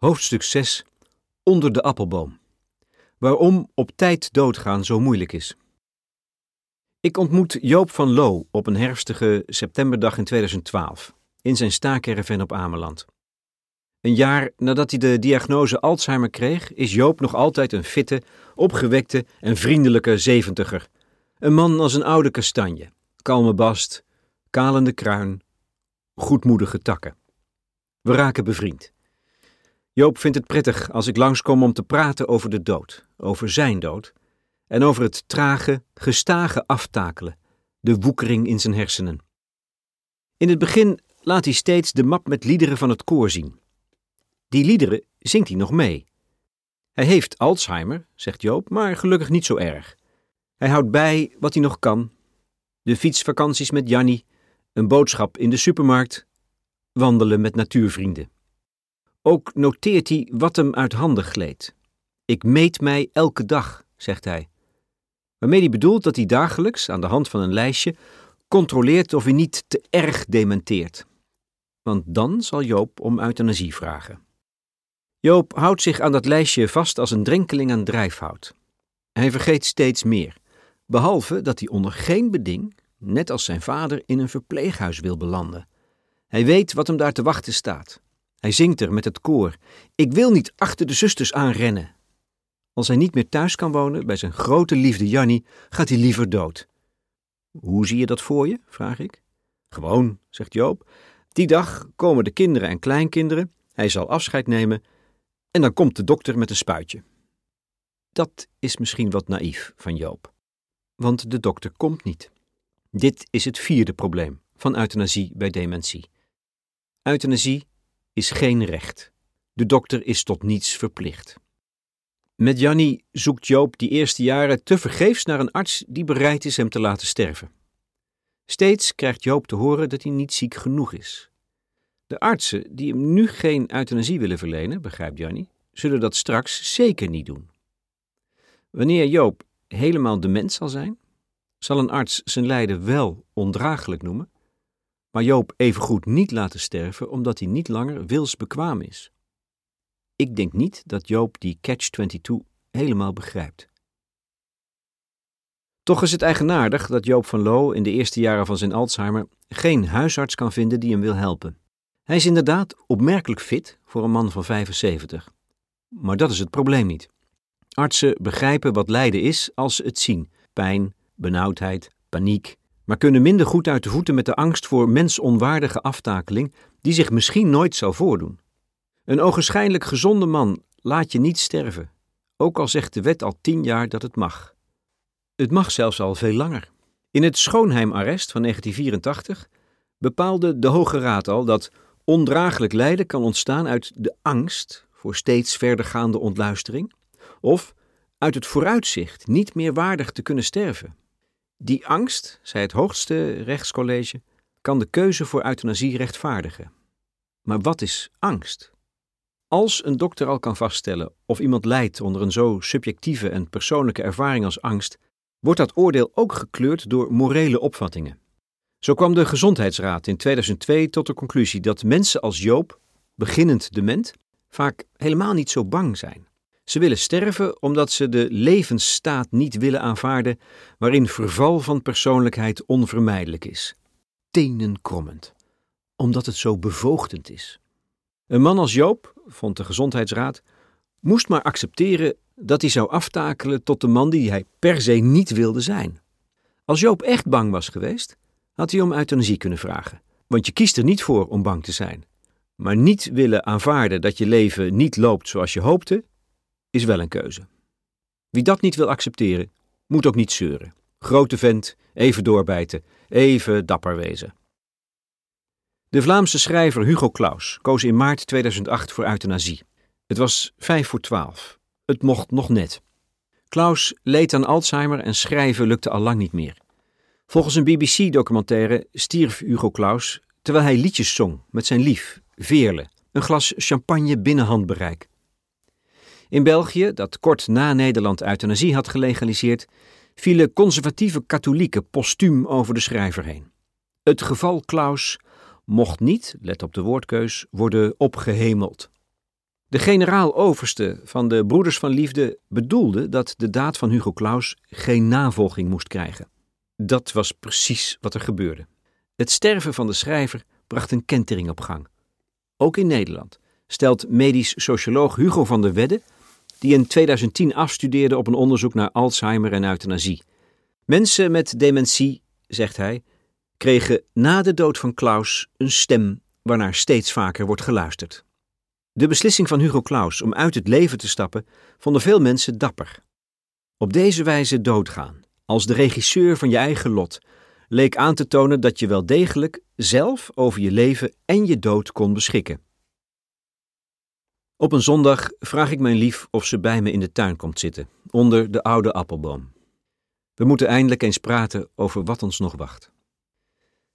Hoofdstuk 6 Onder de appelboom. Waarom op tijd doodgaan zo moeilijk is. Ik ontmoet Joop van Loo op een herfstige septemberdag in 2012 in zijn staakerven op Ameland. Een jaar nadat hij de diagnose Alzheimer kreeg, is Joop nog altijd een fitte, opgewekte en vriendelijke zeventiger. Een man als een oude kastanje, kalme bast, kalende kruin, goedmoedige takken. We raken bevriend. Joop vindt het prettig als ik langskom om te praten over de dood, over zijn dood, en over het trage, gestage aftakelen, de woekering in zijn hersenen. In het begin laat hij steeds de map met liederen van het koor zien. Die liederen zingt hij nog mee. Hij heeft Alzheimer, zegt Joop, maar gelukkig niet zo erg. Hij houdt bij wat hij nog kan. De fietsvakanties met Jannie, een boodschap in de supermarkt, wandelen met natuurvrienden. Ook noteert hij wat hem uit handen gleed. Ik meet mij elke dag, zegt hij. Waarmee hij bedoelt dat hij dagelijks, aan de hand van een lijstje, controleert of hij niet te erg dementeert. Want dan zal Joop om euthanasie vragen. Joop houdt zich aan dat lijstje vast als een drenkeling aan drijfhout. Hij vergeet steeds meer, behalve dat hij onder geen beding, net als zijn vader, in een verpleeghuis wil belanden. Hij weet wat hem daar te wachten staat. Hij zingt er met het koor: Ik wil niet achter de zusters aanrennen. Als hij niet meer thuis kan wonen bij zijn grote liefde Jannie, gaat hij liever dood. Hoe zie je dat voor je? vraag ik. Gewoon, zegt Joop. Die dag komen de kinderen en kleinkinderen, hij zal afscheid nemen en dan komt de dokter met een spuitje. Dat is misschien wat naïef van Joop, want de dokter komt niet. Dit is het vierde probleem van euthanasie bij dementie. Euthanasie is geen recht. De dokter is tot niets verplicht. Met Jannie zoekt Joop die eerste jaren tevergeefs naar een arts die bereid is hem te laten sterven. Steeds krijgt Joop te horen dat hij niet ziek genoeg is. De artsen die hem nu geen euthanasie willen verlenen, begrijpt Jannie, zullen dat straks zeker niet doen. Wanneer Joop helemaal dement zal zijn, zal een arts zijn lijden wel ondraaglijk noemen, maar Joop evengoed niet laten sterven omdat hij niet langer wilsbekwaam is. Ik denk niet dat Joop die catch-22 helemaal begrijpt. Toch is het eigenaardig dat Joop van Loo in de eerste jaren van zijn Alzheimer geen huisarts kan vinden die hem wil helpen. Hij is inderdaad opmerkelijk fit voor een man van 75. Maar dat is het probleem niet. Artsen begrijpen wat lijden is als ze het zien: pijn, benauwdheid, paniek, maar kunnen minder goed uit de voeten met de angst voor mensonwaardige aftakeling die zich misschien nooit zal voordoen. Een ogenschijnlijk gezonde man laat je niet sterven, ook al zegt de wet al tien jaar dat het mag. Het mag zelfs al veel langer. In het Schoonheimarrest van 1984 bepaalde de Hoge Raad al dat ondraaglijk lijden kan ontstaan uit de angst voor steeds verdergaande ontluistering of uit het vooruitzicht niet meer waardig te kunnen sterven. Die angst, zei het hoogste rechtscollege, kan de keuze voor euthanasie rechtvaardigen. Maar wat is angst? Als een dokter al kan vaststellen of iemand lijdt onder een zo subjectieve en persoonlijke ervaring als angst, wordt dat oordeel ook gekleurd door morele opvattingen. Zo kwam de Gezondheidsraad in 2002 tot de conclusie dat mensen als Joop, beginnend dement, vaak helemaal niet zo bang zijn. Ze willen sterven omdat ze de levensstaat niet willen aanvaarden waarin verval van persoonlijkheid onvermijdelijk is. Tenenkrommend, omdat het zo bevoogdend is. Een man als Joop, vond de Gezondheidsraad, moest maar accepteren dat hij zou aftakelen tot de man die hij per se niet wilde zijn. Als Joop echt bang was geweest, had hij om euthanasie kunnen vragen. Want je kiest er niet voor om bang te zijn. Maar niet willen aanvaarden dat je leven niet loopt zoals je hoopte, is wel een keuze. Wie dat niet wil accepteren, moet ook niet zeuren. Grote vent, even doorbijten, even dapper wezen. De Vlaamse schrijver Hugo Claus koos in maart 2008 voor euthanasie. Het was vijf voor twaalf. Het mocht nog net. Claus leed aan Alzheimer en schrijven lukte al lang niet meer. Volgens een BBC-documentaire stierf Hugo Claus terwijl hij liedjes zong met zijn lief, Veerle, een glas champagne binnen handbereik. In België, dat kort na Nederland euthanasie had gelegaliseerd, vielen conservatieve katholieken postuum over de schrijver heen. Het geval Klaus mocht niet, let op de woordkeus, worden opgehemeld. De generaal-overste van de Broeders van Liefde bedoelde dat de daad van Hugo Claus geen navolging moest krijgen. Dat was precies wat er gebeurde. Het sterven van de schrijver bracht een kentering op gang. Ook in Nederland stelt medisch socioloog Hugo van der Wedde, die in 2010 afstudeerde op een onderzoek naar Alzheimer en euthanasie. Mensen met dementie, zegt hij, kregen na de dood van Klaus een stem waarnaar steeds vaker wordt geluisterd. De beslissing van Hugo Claus om uit het leven te stappen vonden veel mensen dapper. Op deze wijze doodgaan, als de regisseur van je eigen lot, leek aan te tonen dat je wel degelijk zelf over je leven en je dood kon beschikken. Op een zondag vraag ik mijn lief of ze bij me in de tuin komt zitten, onder de oude appelboom. We moeten eindelijk eens praten over wat ons nog wacht.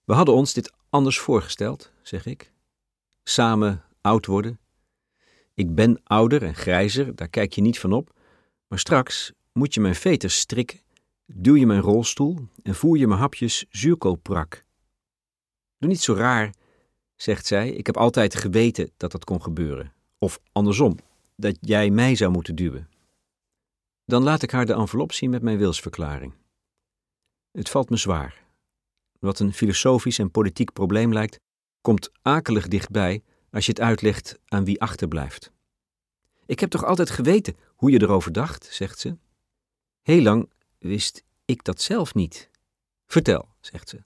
We hadden ons dit anders voorgesteld, zeg ik. Samen oud worden. Ik ben ouder en grijzer, daar kijk je niet van op. Maar straks moet je mijn veters strikken, duw je mijn rolstoel en voer je mijn hapjes zuurkoopprak. Doe niet zo raar, zegt zij. Ik heb altijd geweten dat dat kon gebeuren. Of andersom, dat jij mij zou moeten duwen. Dan laat ik haar de envelop zien met mijn wilsverklaring. Het valt me zwaar. Wat een filosofisch en politiek probleem lijkt, komt akelig dichtbij als je het uitlegt aan wie achterblijft. Ik heb toch altijd geweten hoe je erover dacht, zegt ze. Heel lang wist ik dat zelf niet. Vertel, zegt ze.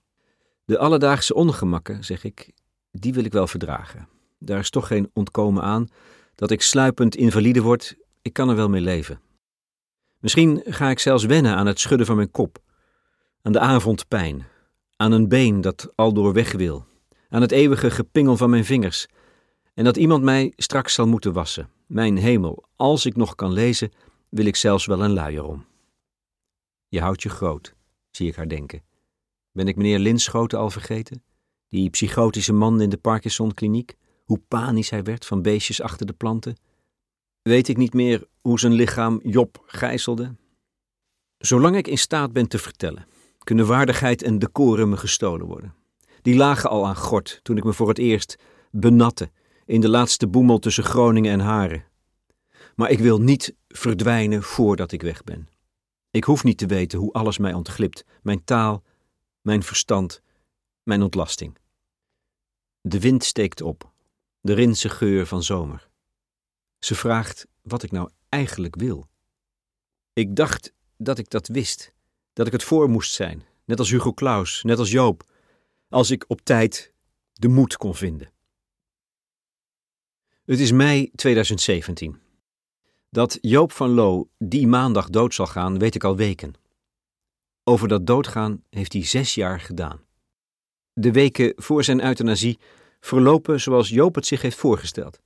De alledaagse ongemakken, zeg ik, die wil ik wel verdragen. Daar is toch geen ontkomen aan. Dat ik sluipend invalide word, ik kan er wel mee leven. Misschien ga ik zelfs wennen aan het schudden van mijn kop, aan de avondpijn, aan een been dat al door weg wil, aan het eeuwige gepingel van mijn vingers, en dat iemand mij straks zal moeten wassen. Mijn hemel, als ik nog kan lezen, wil ik zelfs wel een luier om. Je houdt je groot, zie ik haar denken. Ben ik meneer Linschoten al vergeten? Die psychotische man in de Parkinson-kliniek? Hoe panisch hij werd van beestjes achter de planten? Weet ik niet meer hoe zijn lichaam Job gijzelde? Zolang ik in staat ben te vertellen, kunnen waardigheid en decorum me gestolen worden. Die lagen al aan gort toen ik me voor het eerst benatte in de laatste boemel tussen Groningen en Haren. Maar ik wil niet verdwijnen voordat ik weg ben. Ik hoef niet te weten hoe alles mij ontglipt, mijn taal, mijn verstand, mijn ontlasting. De wind steekt op, de rinse geur van zomer. Ze vraagt wat ik nou eigenlijk wil. Ik dacht dat ik dat wist, dat ik het voor moest zijn, net als Hugo Claus, net als Joop, als ik op tijd de moed kon vinden. Het is mei 2017. Dat Joop van Loo die maandag dood zal gaan, weet ik al weken. Over dat doodgaan heeft hij zes jaar gedaan. De weken voor zijn euthanasie verlopen zoals Joop het zich heeft voorgesteld.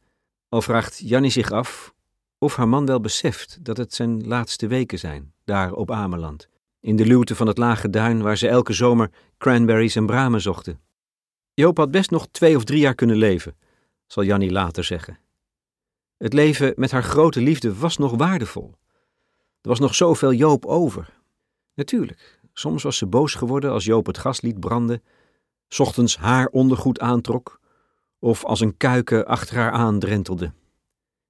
Al vraagt Jannie zich af of haar man wel beseft dat het zijn laatste weken zijn, daar op Ameland, in de luwte van het lage duin waar ze elke zomer cranberries en bramen zochten. Joop had best nog twee of drie jaar kunnen leven, zal Jannie later zeggen. Het leven met haar grote liefde was nog waardevol. Er was nog zoveel Joop over. Natuurlijk, soms was ze boos geworden als Joop het gas liet branden, ochtends haar ondergoed aantrok, of als een kuiken achter haar aan drentelde.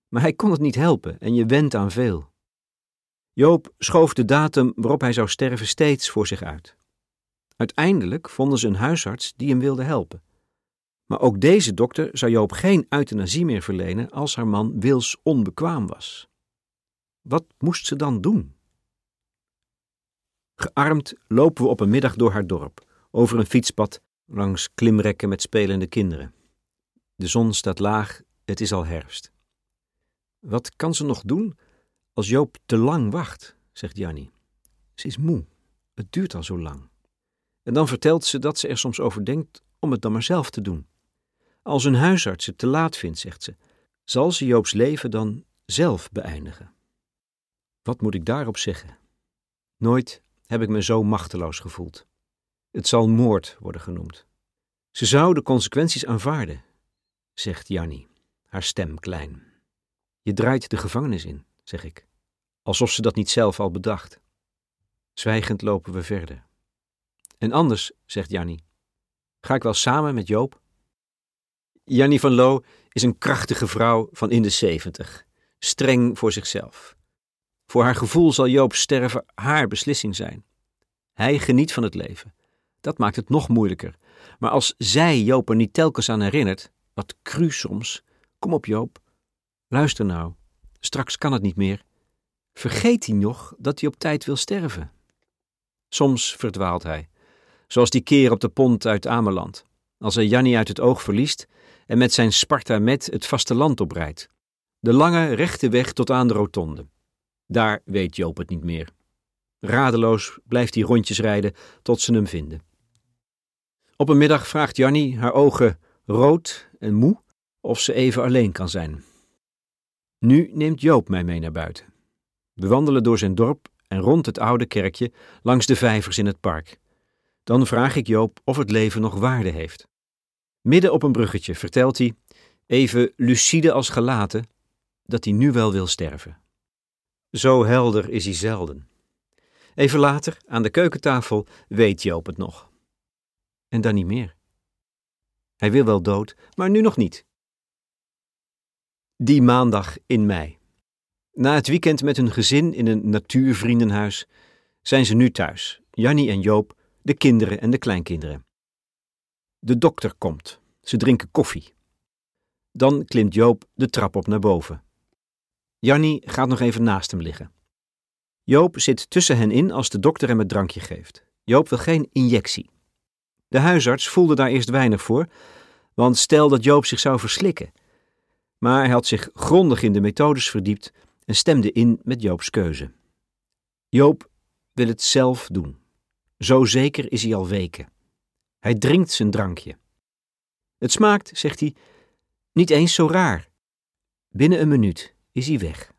Maar hij kon het niet helpen en je went aan veel. Joop schoof de datum waarop hij zou sterven steeds voor zich uit. Uiteindelijk vonden ze een huisarts die hem wilde helpen. Maar ook deze dokter zou Joop geen euthanasie meer verlenen als haar man wils onbekwaam was. Wat moest ze dan doen? Gearmd lopen we op een middag door haar dorp, over een fietspad, langs klimrekken met spelende kinderen. De zon staat laag, het is al herfst. Wat kan ze nog doen als Joop te lang wacht, zegt Jannie. Ze is moe, het duurt al zo lang. En dan vertelt ze dat ze er soms over denkt om het dan maar zelf te doen. Als een huisarts het te laat vindt, zegt ze, zal ze Joops leven dan zelf beëindigen. Wat moet ik daarop zeggen? Nooit heb ik me zo machteloos gevoeld. Het zal moord worden genoemd. Ze zou de consequenties aanvaarden, zegt Jannie, haar stem klein. Je draait de gevangenis in, zeg ik, alsof ze dat niet zelf al bedacht. Zwijgend lopen we verder. En anders, zegt Jannie, ga ik wel samen met Joop? Jannie van Loo is een krachtige vrouw van in de zeventig, streng voor zichzelf. Voor haar gevoel zal Joop sterven haar beslissing zijn. Hij geniet van het leven. Dat maakt het nog moeilijker. Maar als zij Joop er niet telkens aan herinnert, wat cru soms, kom op Joop, luister nou, straks kan het niet meer. Vergeet hij nog dat hij op tijd wil sterven? Soms verdwaalt hij, zoals die keer op de pont uit Ameland, als hij Jannie uit het oog verliest en met zijn Sparta met het vasteland oprijdt. De lange, rechte weg tot aan de rotonde. Daar weet Joop het niet meer. Radeloos blijft hij rondjes rijden tot ze hem vinden. Op een middag vraagt Jannie, haar ogen rood en moe, of ze even alleen kan zijn. Nu neemt Joop mij mee naar buiten. We wandelen door zijn dorp en rond het oude kerkje langs de vijvers in het park. Dan vraag ik Joop of het leven nog waarde heeft. Midden op een bruggetje vertelt hij, even lucide als gelaten, dat hij nu wel wil sterven. Zo helder is hij zelden. Even later, aan de keukentafel, weet Joop het nog. En dan niet meer. Hij wil wel dood, maar nu nog niet. Die maandag in mei. Na het weekend met hun gezin in een natuurvriendenhuis zijn ze nu thuis, Jannie en Joop, de kinderen en de kleinkinderen. De dokter komt. Ze drinken koffie. Dan klimt Joop de trap op naar boven. Jannie gaat nog even naast hem liggen. Joop zit tussen hen in als de dokter hem het drankje geeft. Joop wil geen injectie. De huisarts voelde daar eerst weinig voor, want stel dat Joop zich zou verslikken. Maar hij had zich grondig in de methodes verdiept en stemde in met Joops keuze. Joop wil het zelf doen. Zo zeker is hij al weken. Hij drinkt zijn drankje. Het smaakt, zegt hij, niet eens zo raar. Binnen een minuut is hij weg.